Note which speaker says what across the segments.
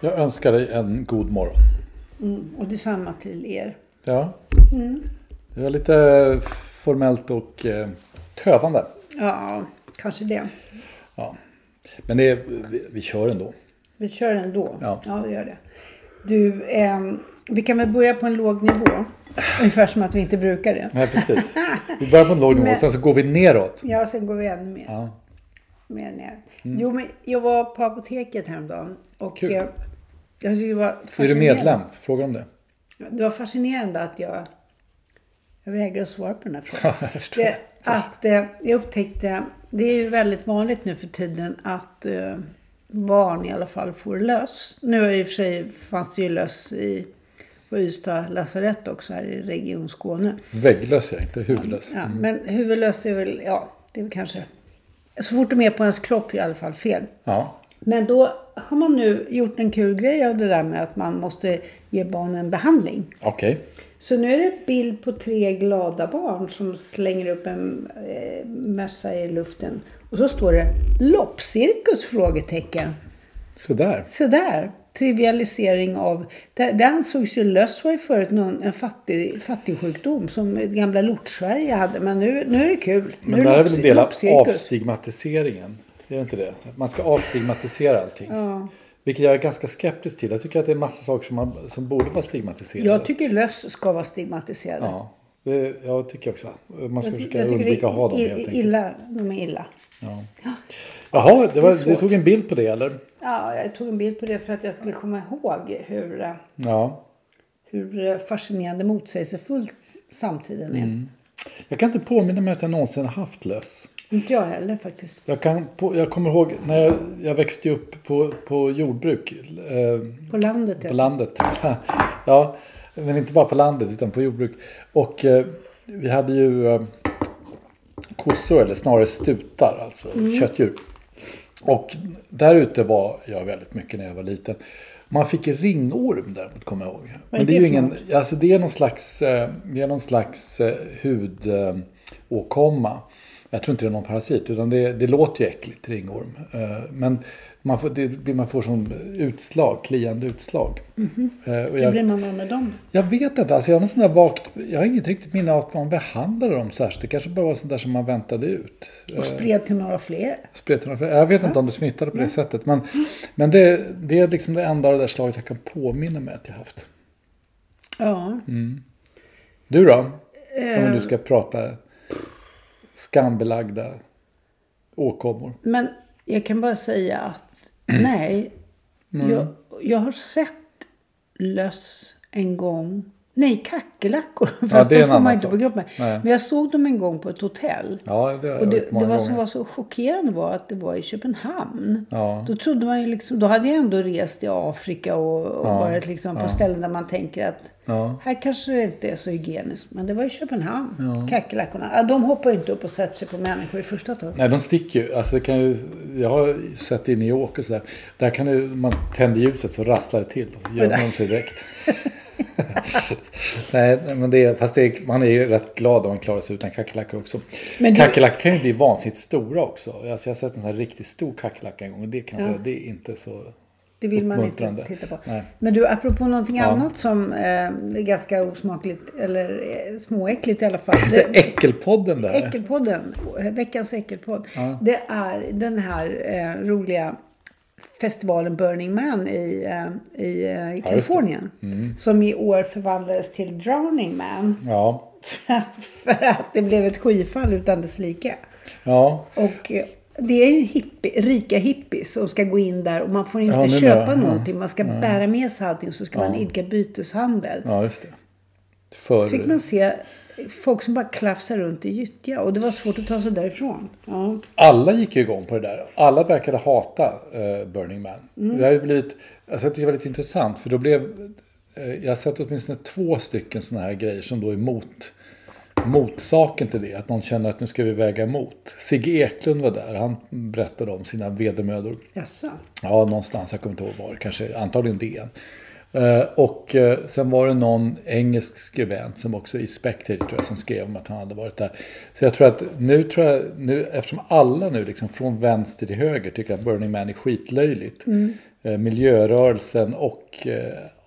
Speaker 1: Jag önskar dig en god morgon.
Speaker 2: Mm, och detsamma till er.
Speaker 1: Ja. Det var lite formellt och eh, tövande.
Speaker 2: Ja, kanske det.
Speaker 1: Ja. Men det vi, kör ändå.
Speaker 2: Vi kör ändå.
Speaker 1: Ja.
Speaker 2: ja vi gör det. Du, ehm, vi kan väl börja på en låg nivå. Ungefär som att vi inte brukar det.
Speaker 1: Nej, precis. Vi börjar på en låg nivå,
Speaker 2: Men-
Speaker 1: sen så går vi neråt.
Speaker 2: Ja, sen går vi ännu mer.
Speaker 1: Ja.
Speaker 2: mer ner. Jo, men jag var på apoteket häromdagen. Och
Speaker 1: Kul.
Speaker 2: Det var
Speaker 1: Är du medlem? Fråga om det.
Speaker 2: Det var fascinerande att jag... Jag vägrar att svara på den här frågan.
Speaker 1: Ja, jag
Speaker 2: det, att eh, jag upptäckte... Det är ju väldigt vanligt nu för tiden att eh, barn i alla fall får löss. Nu i och för sig fanns det ju löss i på Ystad lasarett också här i Region Skåne.
Speaker 1: Vägglös är jag, inte huvudlös.
Speaker 2: Ja, men huvudlöss är väl, ja, det är väl kanske... Så fort de är på ens kropp är i alla fall fel.
Speaker 1: Ja.
Speaker 2: Men då har man nu gjort en kul grej av det där med att man måste ge barnen behandling.
Speaker 1: Okej.
Speaker 2: Så nu är det ett bild på tre glada barn som slänger upp en eh, mössa i luften. Och så står det loppcirkus? frågetecken.
Speaker 1: Sådär.
Speaker 2: Så där. Trivialisering av... Det, det ansågs ju löss var ju förut någon, en fattig, fattigsjukdom som det gamla Lort-Sverige hade. Men nu, nu är det kul. Nu
Speaker 1: Men det här är väl en del av avstigmatiseringen? Är det inte det? Man ska avstigmatisera allting.
Speaker 2: Ja.
Speaker 1: Vilket jag är ganska skeptisk till. Jag tycker att det är massa saker som, man, som borde vara stigmatiserade.
Speaker 2: Jag tycker löss ska vara stigmatiserade.
Speaker 1: Ja, det, jag tycker också. Man ska
Speaker 2: Jag
Speaker 1: försöka
Speaker 2: jag
Speaker 1: undvika att ha dem helt enkelt.
Speaker 2: illa. De är illa.
Speaker 1: Jaha, det var, du tog en bild på det eller?
Speaker 2: Ja, jag tog en bild på det för att jag skulle komma ihåg hur, eh,
Speaker 1: Ja.
Speaker 2: hur eh, fascinerande motsägelsefull samtiden är.
Speaker 1: Jag kan inte påminna mig att jag någonsin har haft löss.
Speaker 2: Inte jag heller faktiskt.
Speaker 1: Jag, kan, på, jag kommer ihåg när jag, jag växte upp på, på jordbruk. Eh,
Speaker 2: På landet.
Speaker 1: på
Speaker 2: ja.
Speaker 1: landet. ja, men inte bara på landet utan på jordbruk. Och eh, vi hade ju eh, kossor, eller snarare stutar, alltså köttdjur. Och där ute var jag väldigt mycket när jag var liten. Man fick ringorm däremot, kommer jag ihåg.
Speaker 2: Vad är
Speaker 1: Men det är
Speaker 2: det
Speaker 1: ju ingen, alltså det är någon slags, eh, det är någon slags eh, hudåkomma. Jag tror inte det är någon parasit, utan det, det låter ju äckligt, ringorm. Eh, Men man får, det, man får som utslag, kliande utslag. Eh, och
Speaker 2: Hur blir man med dem?
Speaker 1: jag vet inte, alltså jag har, sån vagt, jag har inget riktigt minne av att man behandlade dem särskilt. Det kanske bara var sånt där som man väntade ut.
Speaker 2: Och spred till några fler?
Speaker 1: Spred till några- Jag vet inte om det smittade på det sättet. Men, men det, det är liksom det enda av det där slaget jag kan påminna mig att jag haft.
Speaker 2: Ja.
Speaker 1: Du då? Om
Speaker 2: Eh.
Speaker 1: du ska prata skambelagda åkommor.
Speaker 2: Men jag kan bara säga att nej. Jag, jag har sett löss en gång Nej, kackerlackor.
Speaker 1: Ja,
Speaker 2: Fast
Speaker 1: det är
Speaker 2: de får man inte på
Speaker 1: sak.
Speaker 2: gruppen.
Speaker 1: Nej.
Speaker 2: Men jag såg dem en gång på ett hotell.
Speaker 1: Ja, det
Speaker 2: Och det, det var som var så chockerande var att det var i Köpenhamn.
Speaker 1: Ja.
Speaker 2: Då trodde man ju liksom, då hade jag ändå rest i Afrika och, och
Speaker 1: Ja.
Speaker 2: varit liksom på ställen där man tänker att
Speaker 1: Ja.
Speaker 2: här kanske det inte är så hygieniskt. Men det var i Köpenhamn. Kackerlackorna. Ja, de hoppar ju inte upp och sätter sig på människor i första taget.
Speaker 1: Nej, de sticker ju. Alltså, det kan ju. Jag har sett i New York och sådär. Där kan du, man tänder ljuset så rasslar det till. Då gömmer de sig direkt. Nej, men det fast det man är ju rätt glad om man klarar sig utan kackerlackor också.
Speaker 2: Men du-
Speaker 1: Kackerlackor kan ju bli vansinnigt stora också. Alltså, jag har sett en sån här riktigt stor kackerlacka en gång. Och det kan jag säga, det är inte så...
Speaker 2: Det vill man inte titta på.
Speaker 1: Nej.
Speaker 2: Men du, apropå någonting
Speaker 1: Ja.
Speaker 2: annat som eh, är ganska osmakligt, eller eh, småäckligt i alla fall.
Speaker 1: Så Äckelpodden där.
Speaker 2: Äckelpodden, veckans äckelpodd. Det är den här eh, roliga festivalen Burning Man i, eh, i eh, Kalifornien.
Speaker 1: Mm.
Speaker 2: Som i år förvandlades till Drowning Man.
Speaker 1: Ja.
Speaker 2: För att, för att det blev ett skyfall utan dess like.
Speaker 1: Ja.
Speaker 2: Och eh, det är ju hippie, rika hippies som ska gå in där och man får inte
Speaker 1: Ja,
Speaker 2: köpa.
Speaker 1: Ja.
Speaker 2: någonting. Man ska bära med sig allting och så ska man idka byteshandel.
Speaker 1: ja, just det. För...
Speaker 2: fick man se folk som bara klafsar runt i gyttja och det var svårt att ta sig därifrån. Ja.
Speaker 1: Alla gick ju igång på det där. Alla verkade hata eh, Burning Man. Det har ju blivit, alltså jag tycker det var lite intressant för då blev, eh, jag har sett åtminstone två stycken sådana här grejer som då är mot, motsaken till det. Att någon känner att nu ska vi väga emot. Sigge Eklund var där, han berättade om sina vedermödor.
Speaker 2: Jaså?
Speaker 1: Ja, någonstans, jag kommer inte ihåg var, kanske antagligen DN. Eh, Och eh, sen var det någon engelsk skribent som också i Spectator tror jag, som skrev om att han hade varit där. Så jag tror att nu tror jag, nu, eftersom alla nu liksom från vänster till höger tycker att Burning Man är skitlöjligt. Eh, Miljörörelsen och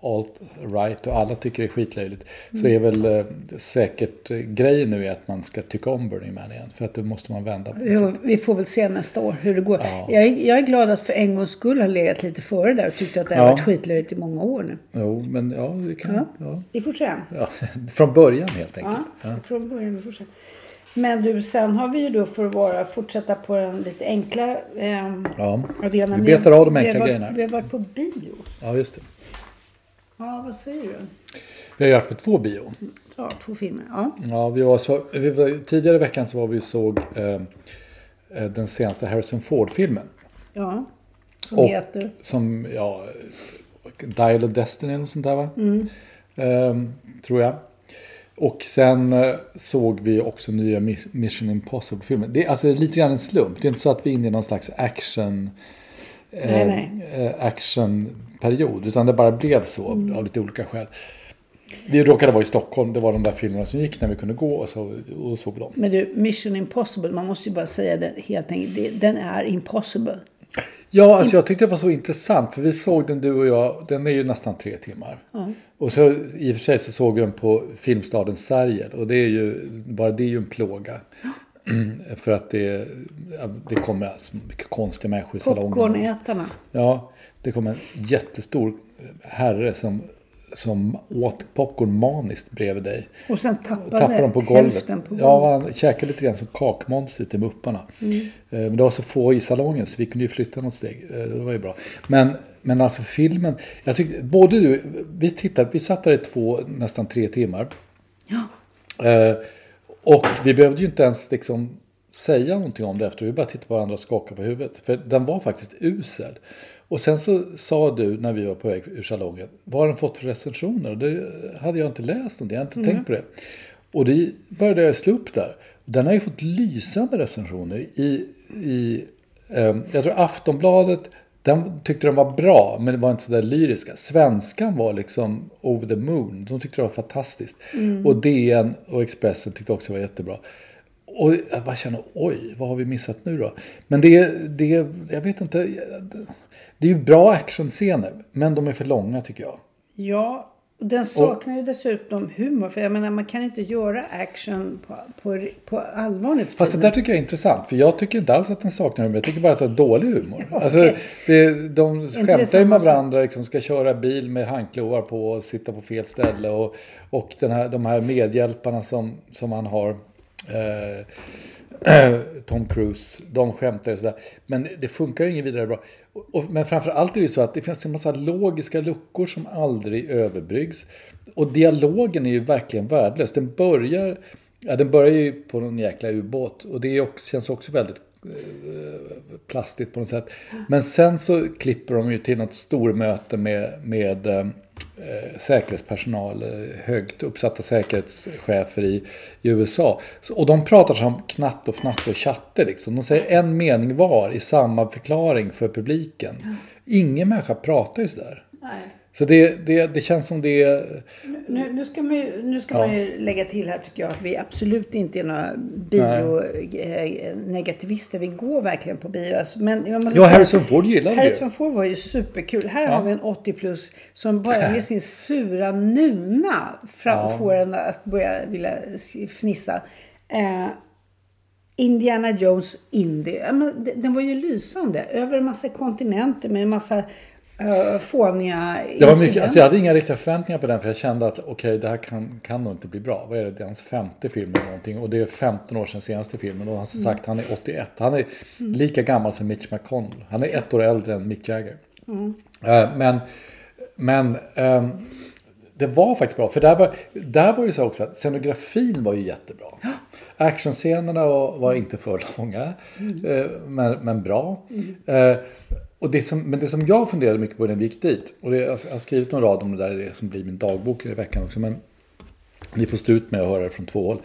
Speaker 1: alt-right och alla tycker det är skitlöjligt. Så är väl eh, säkert eh, grejen nu är att man ska tycka om Burning Man igen. För att det måste man vända på.
Speaker 2: Jo, vi får väl se nästa år hur det går.
Speaker 1: Ja.
Speaker 2: Jag, är, jag är glad att för en gångs skull har legat lite före där och tyckte att det har
Speaker 1: Ja.
Speaker 2: varit skitlöjligt i många år nu.
Speaker 1: Jo, men ja, det kan...
Speaker 2: Ja.
Speaker 1: Ja.
Speaker 2: Vi får se.
Speaker 1: Ja, från början helt enkelt.
Speaker 2: Ja, från början. Vi får se. Men du, sen har vi ju då för att vara, fortsätta på den lite enkla eh,
Speaker 1: Ja.
Speaker 2: arenan.
Speaker 1: Vi betar av de
Speaker 2: Vi har
Speaker 1: enkla grejerna.
Speaker 2: Vi har varit på bio.
Speaker 1: Ja, just det.
Speaker 2: Ja, vad säger du?
Speaker 1: Vi har varit på två bio.
Speaker 2: Ja, två filmer. Ja.
Speaker 1: Ja, vi var så, vi var, tidigare i veckan så var vi och såg eh, eh, den senaste Harrison Ford-filmen.
Speaker 2: ja. Som
Speaker 1: Och-
Speaker 2: heter?
Speaker 1: Som, ja, Dial of Destiny eller sånt där va? Ehm, tror jag. Och sen eh, såg vi också nya Mi- Mission Impossible-filmen. Det är alltså lite grann en slump. Det är inte så att vi är inne i någon slags action...
Speaker 2: Nej,
Speaker 1: eh,
Speaker 2: nej.
Speaker 1: eh, actionperiod. Utan det bara blev så av lite olika skäl. Vi råkade vara i Stockholm. Det var de där filmerna som gick när vi kunde gå och, så, och såg dem.
Speaker 2: Men du, Mission Impossible, man måste ju bara säga det helt enkelt. Den är impossible.
Speaker 1: Ja, alltså jag tyckte det var så intressant. För vi såg den du och jag. Den är ju nästan tre timmar. Och så i och för sig så såg vi den på Filmstaden Sergel. Och det är ju, bara det är ju en plåga. för att det, det kommer alltså mycket konstiga människor i salongen.
Speaker 2: Popcornätarna.
Speaker 1: Ja, det kom en jättestor herre som, som åt popcorn maniskt bredvid dig.
Speaker 2: Och sen tappade,
Speaker 1: Tappade dem på golvet.
Speaker 2: på golvet.
Speaker 1: Ja, han käkade lite grann som kakmonstret i Mupparna. Eh, Men det var så få i salongen så vi kunde ju flytta något steg. Eh, Det var ju bra. Men, men alltså filmen, jag tyckte, både du, vi tittade, vi satt där i två, nästan tre timmar.
Speaker 2: Ja.
Speaker 1: Eh, och vi behövde ju inte ens liksom säga någonting om det efter. Vi bara tittade på varandra och skakade på huvudet. För den var faktiskt usel. Och sen så sa du när vi var på väg ur salongen. Vad har den fått för recensioner? Och det hade jag inte läst någonting. Jag hade inte tänkt på det. Och det började jag slå upp där. Den har ju fått lysande recensioner. I, i, eh, jag tror Aftonbladet den tyckte de var bra, men det var inte så där lyriska. Svenskan var liksom over the moon. De tyckte det var fantastiskt. Och DN och Expressen tyckte också det var jättebra. Och jag bara känner, oj, vad har vi missat nu då? Men det, det jag vet inte. Det är ju bra actionscener, men de är för långa tycker jag.
Speaker 2: Ja, den saknar ju dessutom humor. För jag menar, man kan inte göra action på, på, på allvar nu
Speaker 1: Fast det där tycker jag är intressant. För jag tycker inte alls att den saknar humor. Jag tycker bara att det är dålig humor. Alltså,
Speaker 2: Okej.
Speaker 1: det, de skämtar ju med varandra. Liksom, ska köra bil med handklovar på och sitta på fel ställe. Och, och den här, de här medhjälparna som, som han har. Eh, Tom Cruise, de skämtar och sådär. Men det funkar ju inget vidare bra. Och, men framför allt är det ju så att det finns en massa logiska luckor som aldrig överbryggs. Och dialogen är ju verkligen värdelös. Den börjar, ja, den börjar ju på någon jäkla ubåt. Och det också, känns också väldigt eh, plastigt på något sätt. Men sen så klipper de ju till något stormöte med, med eh, säkerhetspersonal, eh, högt uppsatta säkerhetschefer i, i USA. Så, och de pratar som knatt och fnatt och chatte liksom. De säger en mening var i samma förklaring för publiken. Ingen människa pratar ju sådär.
Speaker 2: Nej.
Speaker 1: Så det, det, det känns som det.
Speaker 2: Nu, nu ska, man ju, nu ska
Speaker 1: Ja.
Speaker 2: man ju lägga till här tycker jag att vi absolut inte är några bio-negativister. Vi går verkligen på bio. Alltså, Men jag måste
Speaker 1: Ja,
Speaker 2: säga-
Speaker 1: Harrison Ford gillade det.
Speaker 2: Harrison Ford var ju superkul. Här har vi en 80 plus som bara med sin sura nuna fram,
Speaker 1: Ja.
Speaker 2: får en att börja vilja fnissa. Eh, Indiana Jones Indy. Ja, Den var ju lysande. Över en massa kontinenter med en massa uh, fåniga
Speaker 1: Det var mycket, alltså jag hade inga riktiga förväntningar på den för jag kände att okej, det här kan, kan nog inte bli bra. Vad är det? Det är hans femte film eller någonting och det är 15 år sedan senaste filmen och han har som sagt han är 81. Han är lika gammal som Mitch McConnell. Han är ett år äldre än Mick Jagger. Eh, men men ehm, det var faktiskt bra. För där var, där var det så också att scenografin var ju jättebra. Actionscenerna var, var inte för långa, eh, men, men bra. Eh, och det som, men det som jag funderade mycket på när vi gick dit, och det, jag har skrivit någon rad om det där, det som blir min dagbok i veckan också, men ni får stå ut med att höra det från två håll,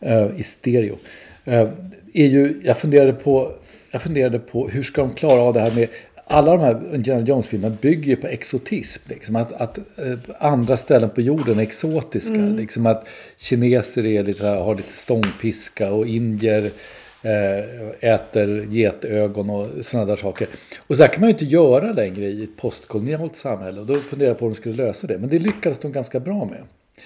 Speaker 1: eh, i stereo. Eh, är ju, jag, funderade på, jag funderade på hur ska de klara av det här med alla de här Indiana Jones-filmerna bygger ju på exotism. Liksom, att att eh, andra ställen på jorden är exotiska. Liksom att kineser är lite, har lite stångpiska och indier Eh, äter getögon och sådana där saker. Och så där kan man ju inte göra längre i ett postkolonialt samhälle. Och då funderar jag på hur de skulle lösa det. Men det lyckades de ganska bra med.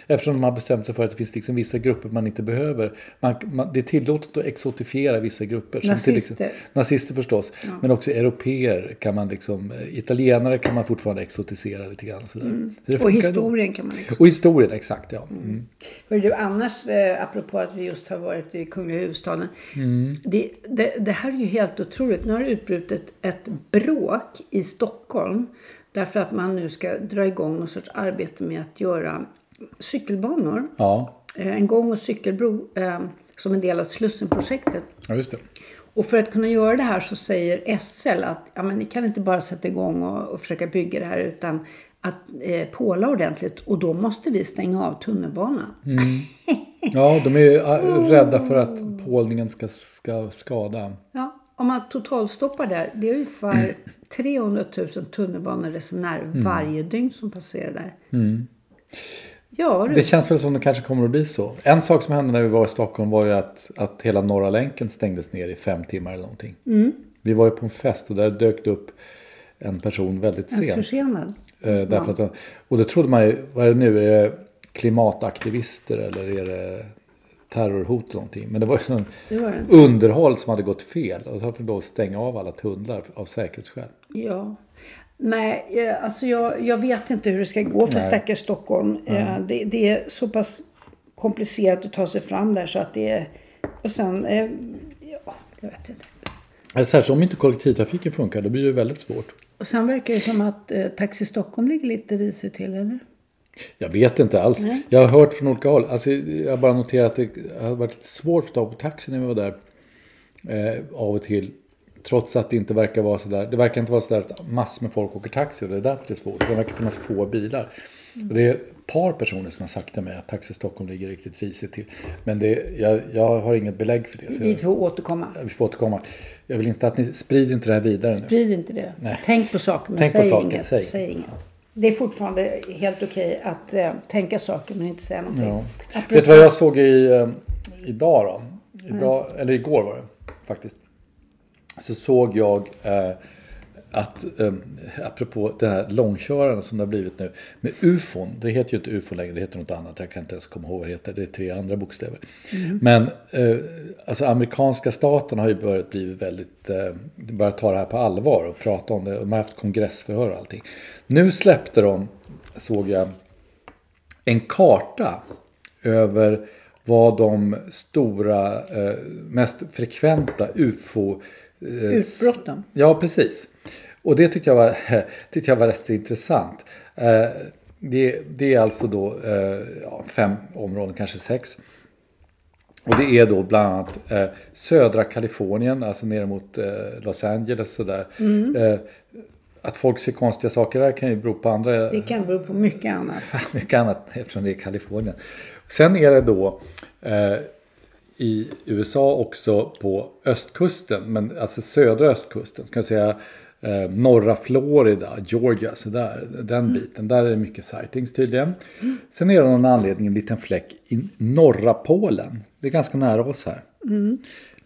Speaker 1: Eftersom de har bestämt sig för att det finns liksom vissa grupper man inte behöver. Man, man, det är tillåtet att exotifiera vissa grupper. som till
Speaker 2: Nazister.
Speaker 1: exempel- nazister förstås. Men också europeer kan man liksom, eh, italienare kan man fortfarande exotisera lite grann. Sådär. Så
Speaker 2: Och
Speaker 1: funkar då.
Speaker 2: historien kan man liksom.
Speaker 1: Och historien, exakt ja. Mm.
Speaker 2: Hör du, annars, eh, apropå att vi just har varit i kungliga huvudstaden.
Speaker 1: Mm.
Speaker 2: Det, det, det här är ju helt otroligt. Nu har det utbrutit ett bråk i Stockholm. Därför att man nu ska dra igång någon sorts arbete med att göra cykelbanor.
Speaker 1: Ja,
Speaker 2: Eh, En gång och cykelbro eh, som en del av Slussenprojektet.
Speaker 1: ja, just det.
Speaker 2: Och för att kunna göra det här så säger SL att ja, men ni kan inte bara sätta igång och, och försöka bygga det här utan att eh, påla ordentligt. Och då måste vi stänga av tunnelbanan.
Speaker 1: Ja, de är ju äh, rädda för att pålningen ska, ska skada.
Speaker 2: Ja, om man totalstoppar där, det är ungefär 300 000 tunnelbaneresenärer varje dygn som passerar där. Ja,
Speaker 1: Det känns väl som det kanske kommer att bli så. En sak som hände när vi var i Stockholm var ju att, att hela Norra länken stängdes ner i fem timmar eller någonting. Vi var ju på en fest och där dök det upp en person väldigt
Speaker 2: En
Speaker 1: sent.
Speaker 2: försenad.
Speaker 1: Eh, därför att, och då trodde man ju, vad är det nu? Är det klimataktivister eller är det terrorhot eller någonting? Men det var ju sån
Speaker 2: Det var den.
Speaker 1: underhåll som hade gått fel. Och så hade de stänga av alla tunnlar av säkerhetsskäl.
Speaker 2: Ja. Nej, eh, alltså jag, jag vet inte hur det ska gå för
Speaker 1: Nej.
Speaker 2: stackars Stockholm. Eh, Det, det är så pass komplicerat att ta sig fram där så att det är... Och sen, eh, ja, jag vet inte.
Speaker 1: Särskilt om inte kollektivtrafiken funkar, då blir det väldigt svårt.
Speaker 2: Och sen verkar det som att eh, Taxi Stockholm ligger lite risigt till, eller?
Speaker 1: Jag vet inte alls. Jag har hört från olika håll. Alltså, jag bara noterat att det har varit lite svårt att få tag på taxi när vi var där. Eh, av och till. Trots att det inte verkar vara så där. Det verkar inte vara så där att massor med folk åker taxi och det är därför det är svårt. Det verkar finnas få bilar. Och det är ett par personer som har sagt till mig att Taxi Stockholm ligger riktigt risigt till. Men det, jag, jag har inget belägg för det.
Speaker 2: Vi
Speaker 1: jag,
Speaker 2: får återkomma.
Speaker 1: vi får återkomma. Jag vill inte att ni sprider inte det här vidare nu.
Speaker 2: Sprid inte det.
Speaker 1: Nej.
Speaker 2: Tänk på saker, men
Speaker 1: Tänk på
Speaker 2: säg,
Speaker 1: saker,
Speaker 2: inget.
Speaker 1: säg
Speaker 2: Säg inget. Det är fortfarande helt okej att eh, tänka saker men inte säga någonting.
Speaker 1: Ja.
Speaker 2: Apropå-
Speaker 1: Vet du vad jag såg i, eh, idag då? Idag, Eller igår var det faktiskt. Så såg jag eh, att, eh, apropå den här långköraren som det har blivit nu, med ufon, det heter ju inte ufon längre, det heter något annat, jag kan inte ens komma ihåg vad det heter, det är tre andra bokstäver. Men eh, alltså amerikanska staten har ju börjat bli väldigt, eh, börjat ta det här på allvar och prata om det, de har haft kongressförhör och allting. Nu släppte de, såg jag, en karta över var de stora, eh, mest frekventa ufo... Eh,
Speaker 2: Utbrotten.
Speaker 1: Ja, precis. Och det tyckte jag var, tyckte jag var rätt intressant. Eh, det, det är alltså då eh, ja, fem områden, kanske sex. Och det är då bland annat södra Kalifornien, alltså ner mot Los Angeles sådär. Eh, att folk ser konstiga saker där kan ju bero på andra
Speaker 2: Det kan bero på mycket annat.
Speaker 1: mycket annat eftersom det är Kalifornien. Sen är det då i USA också på östkusten, men alltså södra östkusten, ska jag säga eh, norra Florida, Georgia, sådär, den biten. Där är det mycket sightings tydligen. Sen är det av någon anledning en liten fläck i norra Polen. Det är ganska nära oss här.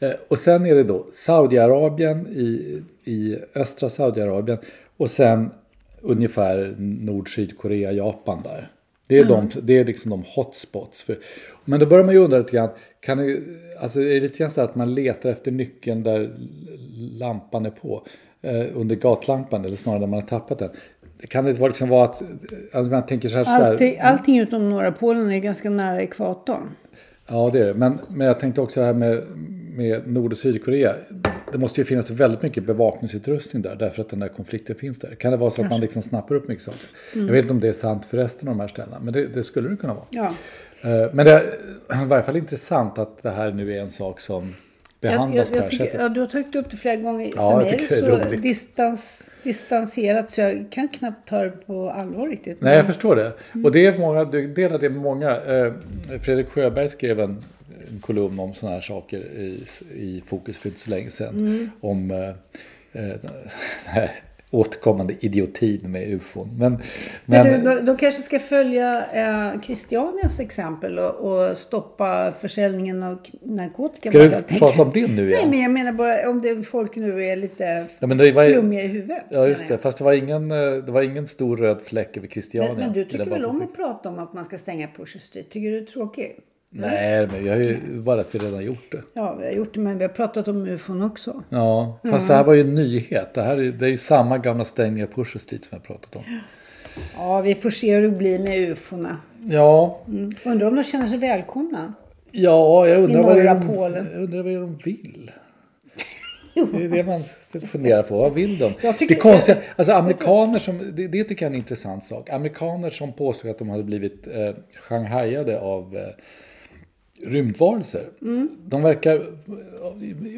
Speaker 1: Eh, och sen är det då Saudiarabien i, i östra Saudiarabien och sen ungefär Nord-Sydkorea, Japan där. Det är, de, det är liksom de hotspots. För, men då börjar man ju undra lite grann, kan det, alltså är det lite grann så att man letar efter nyckeln där lampan är på, eh, under gatlampan eller snarare där man har tappat den. Kan det liksom vara att, att man tänker så här, så här
Speaker 2: Allting, allting utom norra Polen är ganska nära ekvatorn.
Speaker 1: Ja, det är det. Men, men jag tänkte också det här med, med Nord och Sydkorea. Det måste ju finnas väldigt mycket bevakningsutrustning där därför att den där konflikten finns där. Kan det vara så att man liksom snappar upp mycket saker? Jag vet inte om det är sant för resten av de här ställena, men det, det skulle det kunna vara.
Speaker 2: Ja.
Speaker 1: Eh, Men det är i varje fall intressant att det här nu är en sak som
Speaker 2: Jag,
Speaker 1: behandlas
Speaker 2: jag,
Speaker 1: på det
Speaker 2: jag
Speaker 1: här
Speaker 2: tycker,
Speaker 1: sättet.
Speaker 2: ja, du har tagit upp det flera gånger.
Speaker 1: Ja,
Speaker 2: För
Speaker 1: jag
Speaker 2: mig är det
Speaker 1: det
Speaker 2: så
Speaker 1: roligt.
Speaker 2: distans, distanserat så jag kan knappt ta det på allvar riktigt.
Speaker 1: Nej, jag förstår det. Och det är många, du delar det med många. Eh, Fredrik Sjöberg skrev en, en kolumn om sådana här saker i, i Fokus för inte så länge sedan. Om eh, eh, den här återkommande idiotin med ufon. Men,
Speaker 2: Men,
Speaker 1: men,
Speaker 2: du, de, kanske ska följa eh, Christianias exempel och, och stoppa försäljningen av narkotika.
Speaker 1: ska du
Speaker 2: tänker.
Speaker 1: prata om det nu
Speaker 2: Nej,
Speaker 1: igen?
Speaker 2: men jag menar bara om det, folk nu är lite
Speaker 1: Ja, men det var,
Speaker 2: flummiga i huvudet.
Speaker 1: ja, just det. Fast det var ingen, eh, det var ingen stor röd fläck över Christiania.
Speaker 2: Men, men du tycker väl om att prata om att man ska stänga Pusher Street? Tycker du det är tråkigt?
Speaker 1: Nej, men jag har ju bara att vi redan gjort det.
Speaker 2: Ja, vi har gjort det, men vi har pratat om ufon också.
Speaker 1: Ja, fast det här var ju en nyhet. Det här är, det är ju samma gamla stängning av Pusher Street som jag pratat om.
Speaker 2: Ja, vi får se hur det blir med ufona.
Speaker 1: Ja,
Speaker 2: Mm. Undrar om de känner sig välkomna?
Speaker 1: ja jag undrar vad är de,
Speaker 2: Polen.
Speaker 1: jag undrar vad är de vill. Det är det man ska fundera på. Vad vill de? Det konstiga, alltså amerikaner som, det, det tycker jag är en intressant sak. Amerikaner som påstod att de hade blivit eh, shanghajade av eh, rymdvarelser.
Speaker 2: Mm.
Speaker 1: De verkar,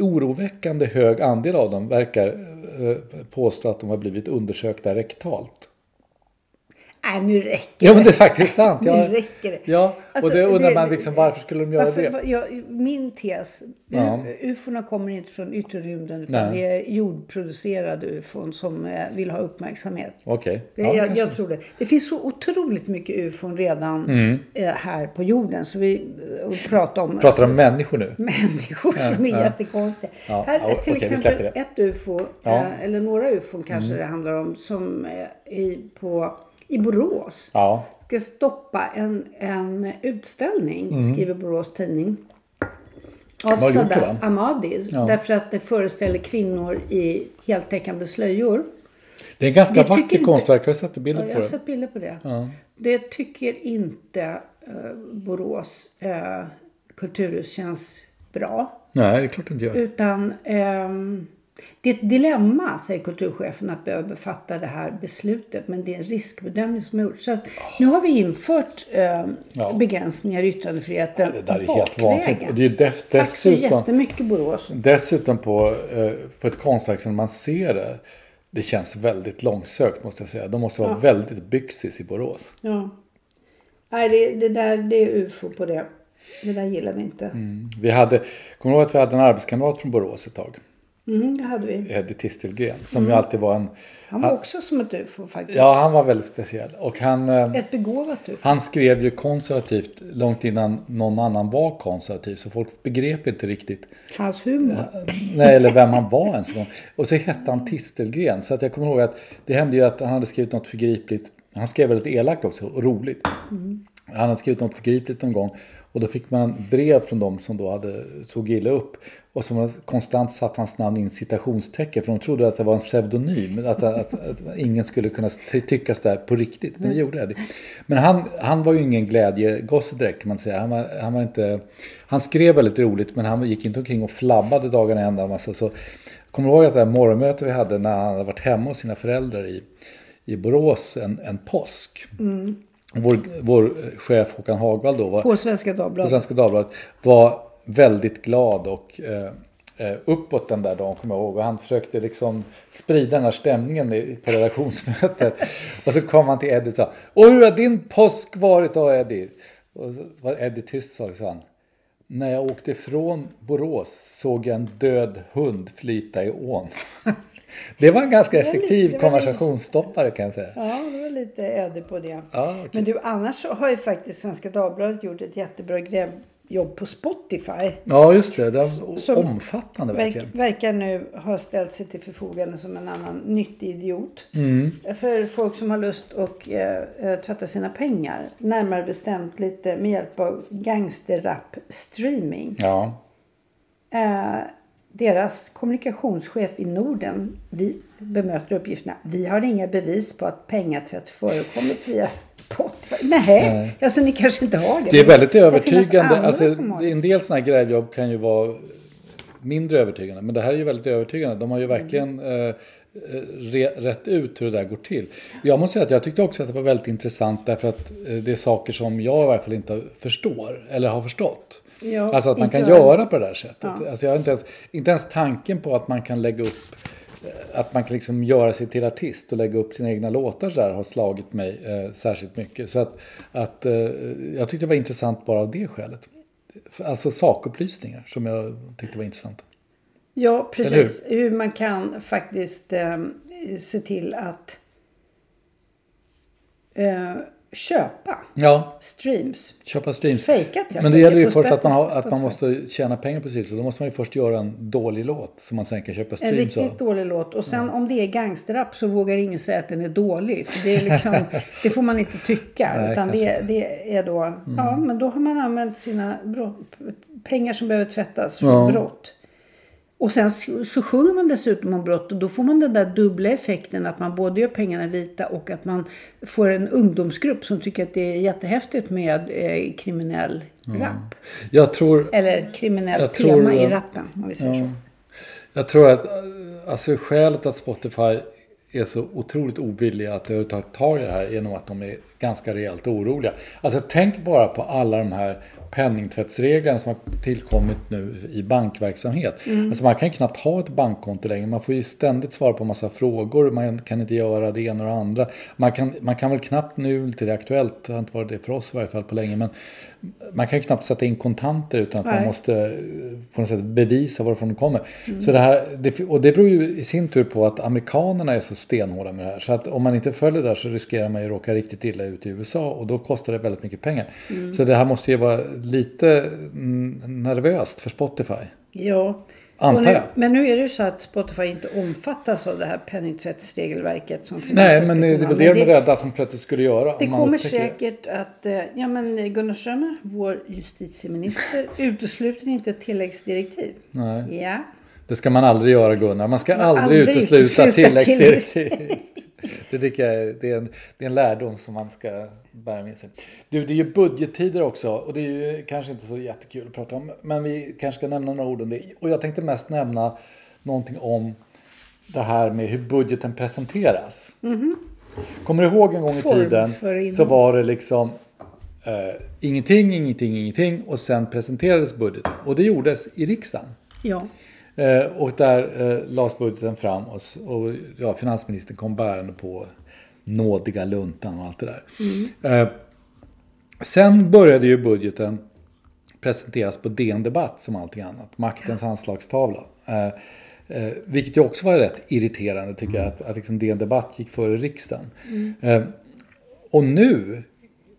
Speaker 1: oroväckande hög andel av dem verkar eh, påstå att de har blivit undersökta rektalt.
Speaker 2: Nej, nu räcker
Speaker 1: Ja men det är
Speaker 2: det.
Speaker 1: faktiskt sant.
Speaker 2: Nu
Speaker 1: Ja,
Speaker 2: räcker det.
Speaker 1: ja. och
Speaker 2: Alltså,
Speaker 1: det undrar
Speaker 2: det-
Speaker 1: man liksom varför skulle de göra
Speaker 2: Varför,
Speaker 1: det?
Speaker 2: jag, min tes,
Speaker 1: Ja.
Speaker 2: ufona kommer inte från yttre rymden utan
Speaker 1: Nej.
Speaker 2: det är jordproducerade ufon som eh, vill ha uppmärksamhet.
Speaker 1: Okej.
Speaker 2: Det-
Speaker 1: Ja,
Speaker 2: jag, jag tror det. Det finns så otroligt mycket ufon redan
Speaker 1: Mm.
Speaker 2: eh, här på jorden. Så vi eh, pratar om,
Speaker 1: Pratar om människor nu?
Speaker 2: människor som är
Speaker 1: ja.
Speaker 2: jättekonstiga.
Speaker 1: Ja,
Speaker 2: Här
Speaker 1: ja,
Speaker 2: är till
Speaker 1: vi
Speaker 2: exempel
Speaker 1: det.
Speaker 2: ett ufo,
Speaker 1: Ja. Mm.
Speaker 2: eller några ufon kanske det handlar om, som i, på, i Borås
Speaker 1: Ja.
Speaker 2: ska stoppa en, en utställning, skriver Borås Tidning. Av
Speaker 1: har
Speaker 2: Sadaf? Amadi.
Speaker 1: Ja.
Speaker 2: Därför att det föreställer kvinnor i heltäckande slöjor.
Speaker 1: Det är en ganska
Speaker 2: Det
Speaker 1: vacker konstverk. Har du sett
Speaker 2: Ja,
Speaker 1: bilder
Speaker 2: jag
Speaker 1: på
Speaker 2: har
Speaker 1: det?
Speaker 2: sett bilder på det.
Speaker 1: Ja.
Speaker 2: Det tycker inte eh, Borås eh, kulturhus känns bra.
Speaker 1: Nej, det är klart det inte gör.
Speaker 2: Utan ehm, det är ett dilemma, säger kulturchefen, att behöva befatta det här beslutet. Men det är en riskbedömning som är gjord. Så nu har vi infört ehm,
Speaker 1: Ja.
Speaker 2: begränsningar i yttrandefriheten
Speaker 1: Det där är helt
Speaker 2: bakvägen.
Speaker 1: vansinnigt. Och det är ju def-
Speaker 2: Tack så
Speaker 1: dessutom,
Speaker 2: jättemycket Borås.
Speaker 1: dessutom på, eh, på ett konstverk som man ser det. Det känns väldigt långsökt måste jag säga. De måste vara väldigt byxis i Borås.
Speaker 2: Ja. Nej, det, det där det är ufo på det. Det där gillar vi inte. Mm,
Speaker 1: Vi hade, kommer du ihåg att vi hade en arbetskamrat från Borås ett tag?
Speaker 2: Mm, det hade vi.
Speaker 1: Eddie Tistelgren. Som ju alltid var en...
Speaker 2: Han var också som ett ufo faktiskt.
Speaker 1: Ja, han var väldigt speciell. Och han... eh,
Speaker 2: Ett begåvat ufo.
Speaker 1: Han skrev ju konservativt långt innan någon annan var konservativ. Så folk begrep inte riktigt
Speaker 2: Hans humor.
Speaker 1: nej, eller vem han var ens en gång. Och så hette han Tistelgren. Så att jag kommer ihåg att det hände ju att han hade skrivit något förgripligt. Han skrev väldigt elakt också och roligt. Han hade skrivit något förgripligt någon gång. Och då fick man brev från dem som då hade tog illa upp. Och som konstant satt hans namn i citationstecken. För de trodde att det var en pseudonym. Att, att, att, ingen skulle kunna tyckas där på riktigt. Men det gjorde Eddie. Men han, han var ju ingen glädjegosse direkt kan man säga. Han, var, han, var inte, han skrev väldigt roligt men han gick inte omkring och flabbade dagarna ända. Massa, så, kommer du ihåg att det här morgonmötet vi hade när han hade varit hemma hos sina föräldrar i, i Borås en, en påsk. Mm. Vår, vår chef Håkan Hagvall då var,
Speaker 2: på Svenska Dagbladet.
Speaker 1: På Svenska Dagbladet var väldigt glad och eh, eh, uppåt den där dagen, kommer jag ihåg. Och han försökte liksom sprida den här stämningen på redaktionsmötet. och så kom han till Eddie och sa Och hur har din påsk varit då Eddie? Och så var Eddie tyst och sa han. När jag åkte ifrån Borås såg jag en död hund flyta i ån. Det var en ganska effektiv lite, konversationsstoppare kan jag säga.
Speaker 2: Ja, det var lite öde på det. Ja, okay. Men du, annars har ju faktiskt Svenska Dagbladet gjort ett jättebra jobb på Spotify.
Speaker 1: Ja, just det. Det är omfattande verkligen.
Speaker 2: Verkar nu ha ställt sig till förfogande som en annan nyttig idiot. Mm. För folk som har lust att äh, tvätta sina pengar. Närmare bestämt lite med hjälp av gangsterrap-streaming.
Speaker 1: Ja.
Speaker 2: Äh, deras kommunikationschef i Norden vi bemöter uppgifterna. Vi har inga bevis på att pengatvätt förekommit via. Nej, Nej, alltså ni kanske inte har det.
Speaker 1: Det är väldigt övertygande. Alltså, en del sådana här grävjobb kan ju vara mindre övertygande. Men det här är ju väldigt övertygande. De har ju verkligen mm. eh, rätt ut hur det där går till. Jag måste säga att jag tyckte också att det var väldigt intressant därför att eh, det är saker som jag i alla fall inte förstår eller har förstått. Ja, alltså att man kan göra på det där sättet. Ja. Alltså jag har inte ens, inte ens tanken på att man kan lägga upp eh, att man kan liksom göra sig till artist och lägga upp sina egna låtar så där har slagit mig eh, särskilt mycket. Så att, att eh, jag tyckte det var intressant bara av det skälet. Alltså sakupplysningar som jag tyckte var intressanta.
Speaker 2: Ja, precis. Hur? hur? man kan faktiskt eh, se till att eh, köpa
Speaker 1: ja.
Speaker 2: streams.
Speaker 1: Köpa streams.
Speaker 2: Fejkat
Speaker 1: Men det gäller ju först att man, har, att man måste tjäna pengar på streams. Då måste man ju först göra en dålig låt som man sen kan köpa streams
Speaker 2: En riktigt av. dålig låt. Och sen ja. om det är gangsterrap så vågar ingen säga att den är dålig. För det, är liksom, det får man inte tycka. Nej, utan det, det, är då, mm. ja men då har man använt sina brott, pengar som behöver tvättas för ja. brott. Och sen så sjunger man dessutom om brott och då får man den där dubbla effekten att man både gör pengarna vita och att man får en ungdomsgrupp som tycker att det är jättehäftigt med eh, kriminell mm. rap.
Speaker 1: Jag tror,
Speaker 2: Eller kriminellt tema tror, i rappen om vi säger ja. så.
Speaker 1: Jag tror att alltså, skälet att Spotify är så otroligt ovilliga att överhuvudtaget ta i det här genom att de är ganska rejält oroliga. Alltså tänk bara på alla de här penningtvättsreglerna som har tillkommit nu i bankverksamhet. Mm. Alltså man kan knappt ha ett bankkonto längre. Man får ju ständigt svara på massa frågor. Man kan inte göra det ena och det andra. Man kan, man kan väl knappt nu, till det aktuellt, det har inte varit det för oss i varje fall på länge, men man kan ju knappt sätta in kontanter utan att Nej. man måste eh, på något sätt bevisa varifrån de kommer. Mm. Så det här, det, och det beror ju i sin tur på att amerikanerna är så stenhårda med det här. Så att om man inte följer det där så riskerar man ju att råka riktigt illa ut i USA och då kostar det väldigt mycket pengar. Mm. Så det här måste ju vara lite nervöst för Spotify.
Speaker 2: Ja, nu, men nu är det ju så att Spotify inte omfattas av det här penningtvättsregelverket som
Speaker 1: finns. Nej, men det väl det de är rädda att de plötsligt skulle göra.
Speaker 2: Det kommer säkert att, eh, ja men Gunnar Strömmer, vår justitieminister, utesluter inte ett tilläggsdirektiv.
Speaker 1: Nej.
Speaker 2: Ja.
Speaker 1: Det ska man aldrig göra Gunnar. Man ska man aldrig, aldrig utesluta tilläggsdirektiv. Det tycker jag det är, en, det är en lärdom som man ska bära med sig. Du, det är ju budgettider också och det är ju kanske inte så jättekul att prata om. Men vi kanske ska nämna några ord om det. Och jag tänkte mest nämna någonting om det här med hur budgeten presenteras. Mm -hmm. Kommer du ihåg en gång i tiden så var det liksom eh, ingenting, ingenting, ingenting och sen presenterades budgeten. Och det gjordes i riksdagen.
Speaker 2: Ja.
Speaker 1: Eh, och där eh, lades budgeten fram och, och ja, finansministern kom bärande på nådiga luntan och allt det där. Mm. Eh, sen började ju budgeten presenteras på DN Debatt som allting annat. Maktens anslagstavla. Eh, eh, vilket ju också var rätt irriterande tycker jag. Att, att liksom DN Debatt gick före riksdagen. Mm. Eh, och nu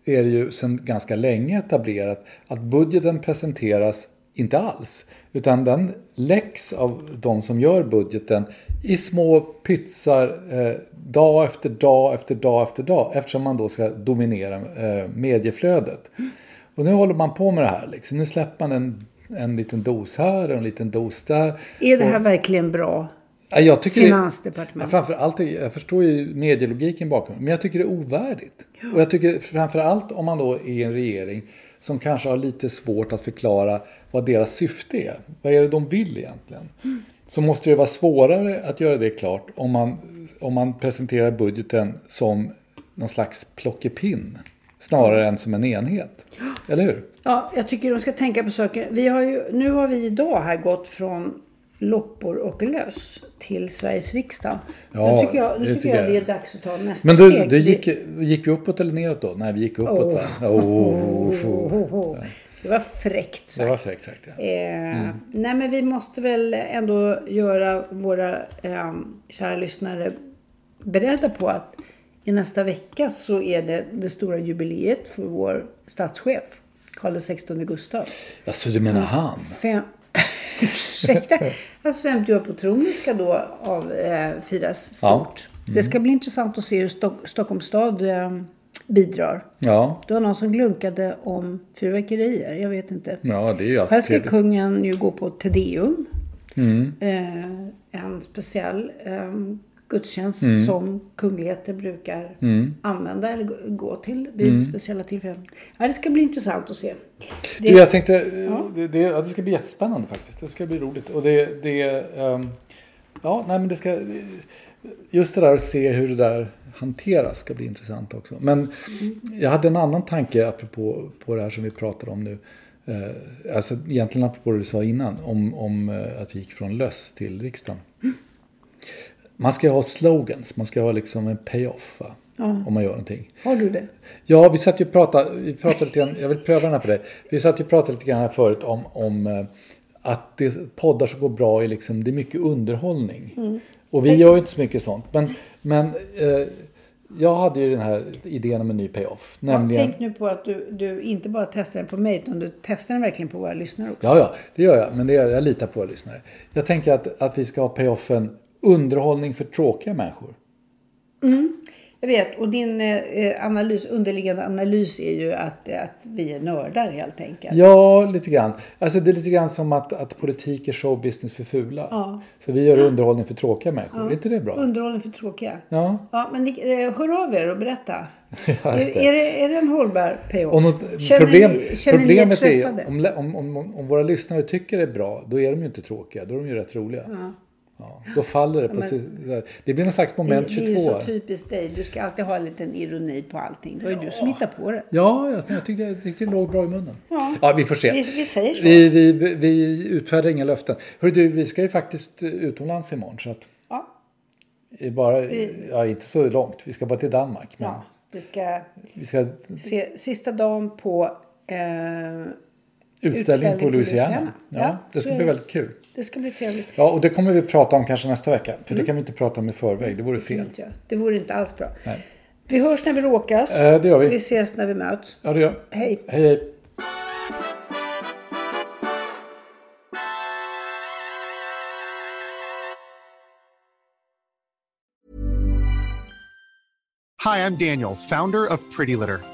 Speaker 1: är det ju sedan ganska länge etablerat att budgeten presenteras inte alls. Utan den läcks av de som gör budgeten i små pytsar eh, dag efter dag efter dag efter dag eftersom man då ska dominera eh, medieflödet. Och nu håller man på med det här. Liksom. Nu släpper man en, en liten dos här och en liten dos där.
Speaker 2: Är det här
Speaker 1: och,
Speaker 2: verkligen bra?
Speaker 1: Ja, jag tycker
Speaker 2: Finansdepartement.
Speaker 1: Det, framför allt, jag förstår ju medielogiken bakom men jag tycker det är ovärdigt. Och jag tycker framför allt om man då är i en regering som kanske har lite svårt att förklara vad deras syfte är. Vad är det de vill egentligen? Mm. Så måste det vara svårare att göra det klart om man, om man presenterar budgeten som någon slags plockepinn. Snarare än som en enhet. Eller hur?
Speaker 2: Ja, jag tycker de ska tänka på saker. Vi har ju, nu har vi idag här gått från loppor och löss till Sveriges riksdag.
Speaker 1: Ja,
Speaker 2: nu tycker jag, nu tycker tycker jag det är dags att ta nästa
Speaker 1: Men du,
Speaker 2: steg.
Speaker 1: du gick, gick vi uppåt eller neråt då? Nej, vi gick uppåt
Speaker 2: Oh.
Speaker 1: Oh, oh, oh,
Speaker 2: Det var fräckt sagt.
Speaker 1: Det var fräckt sagt ja.
Speaker 2: Eh, Nej men vi måste väl ändå göra våra eh, kära lyssnare beredda på att i nästa vecka så är det det stora jubileet för vår statschef, Karl XVI Gustav.
Speaker 1: Alltså du menar han?
Speaker 2: Fem... Ursäkta. Hans 50 år på tronen ska då av, eh, firas
Speaker 1: Ja.
Speaker 2: stort. Det ska bli intressant att se hur Stock- Stockholms stad eh, bidrar.
Speaker 1: Ja,
Speaker 2: Det var någon som glunkade om fyrverkerier. Jag vet inte.
Speaker 1: ja det är ju
Speaker 2: Här ska
Speaker 1: trevligt.
Speaker 2: kungen ju gå på Tedeum.
Speaker 1: Mm.
Speaker 2: Eh, en speciell eh, gudstjänst
Speaker 1: Mm.
Speaker 2: som kungligheter brukar använda eller gå- till vid
Speaker 1: Mm.
Speaker 2: speciella tillfällen. Ja, det ska bli intressant att se. Det,
Speaker 1: jag tänkte, eh, det, det, ja, det ska bli jättespännande faktiskt. Det ska bli roligt. Och det, det ehm, ja, nej men det ska, just det där att se hur det där hanteras ska bli intressant också. Men jag hade en annan tanke apropå på det här som vi pratar om nu. Eh, alltså egentligen apropå det du sa innan om, om eh, att vi gick från löss till riksdagen. Man ska ju ha slogans, man ska ha liksom en payoff va? om man gör någonting.
Speaker 2: har du det?
Speaker 1: Ja, vi satt ju och pratade, vi pratade lite grann, jag vill pröva den här på dig. Vi satt ju och pratade lite grann här förut om, om eh, att det poddar som går bra är liksom, det är mycket underhållning. Och vi gör ju inte så mycket sånt. Men, men eh, jag hade ju den här idén om en ny payoff.
Speaker 2: Ja,
Speaker 1: Nämligen,
Speaker 2: tänk nu på att du, du inte bara testar den på mig utan du testar den verkligen på våra lyssnare också.
Speaker 1: ja, ja, det gör jag. Men det, jag litar på våra lyssnare. Jag tänker att, att vi ska ha payoffen underhållning för tråkiga människor.
Speaker 2: Jag vet, och din eh, analys, underliggande analys är ju att, att vi är nördar helt enkelt.
Speaker 1: Ja, lite grann. Alltså det är lite grann som att, att politik är showbusiness för fula.
Speaker 2: Ja.
Speaker 1: Så vi gör underhållning för tråkiga människor. Är inte det bra?
Speaker 2: Underhållning för tråkiga.
Speaker 1: Ja,
Speaker 2: Ja, men eh, hör av er och berätta.
Speaker 1: ja
Speaker 2: Är, är,
Speaker 1: det.
Speaker 2: det, är det en hållbar payoff? Känner
Speaker 1: problem,
Speaker 2: ni, känner
Speaker 1: problemet
Speaker 2: ni er
Speaker 1: är
Speaker 2: träffade?
Speaker 1: om, om, om, om, om våra lyssnare tycker det är bra, då är de ju inte tråkiga. Då är de ju rätt roliga. Ja. Då faller det så här. det blir någon slags
Speaker 2: det,
Speaker 1: moment
Speaker 2: det är ju
Speaker 1: 22.
Speaker 2: så typiskt dig. Du ska alltid ha en liten ironi på allting. Det var ju du som hittade på det.
Speaker 1: Ja, jag, jag, tyckte, jag tyckte det låg bra i munnen.
Speaker 2: Ja.
Speaker 1: vi får se.
Speaker 2: Vi, vi säger så.
Speaker 1: Vi, vi, vi utfärdar inga löften. Hörru du, vi ska ju faktiskt utomlands imorgon. Så att,
Speaker 2: Ja.
Speaker 1: det är bara, ja, inte så långt. Vi ska bara till Danmark. Men
Speaker 2: ja. Vi ska
Speaker 1: vi ska
Speaker 2: se sista dagen på eh,
Speaker 1: utställning på Louisiana.
Speaker 2: Louisiana.
Speaker 1: Ja,
Speaker 2: Ja,
Speaker 1: det ska bli
Speaker 2: det.
Speaker 1: väldigt kul.
Speaker 2: Det ska bli trevligt.
Speaker 1: Ja, och det kommer vi prata om kanske nästa vecka. För det kan vi inte prata om i förväg. Det vore fel.
Speaker 2: Jag. Det vore inte alls bra.
Speaker 1: Nej.
Speaker 2: Vi hörs när vi råkas.
Speaker 1: Eh, det gör vi.
Speaker 2: Vi ses när vi möts.
Speaker 1: Ja, det gör
Speaker 2: Hej.
Speaker 1: Hej, hej.
Speaker 3: Hi, I'm Daniel, founder of Pretty Litter.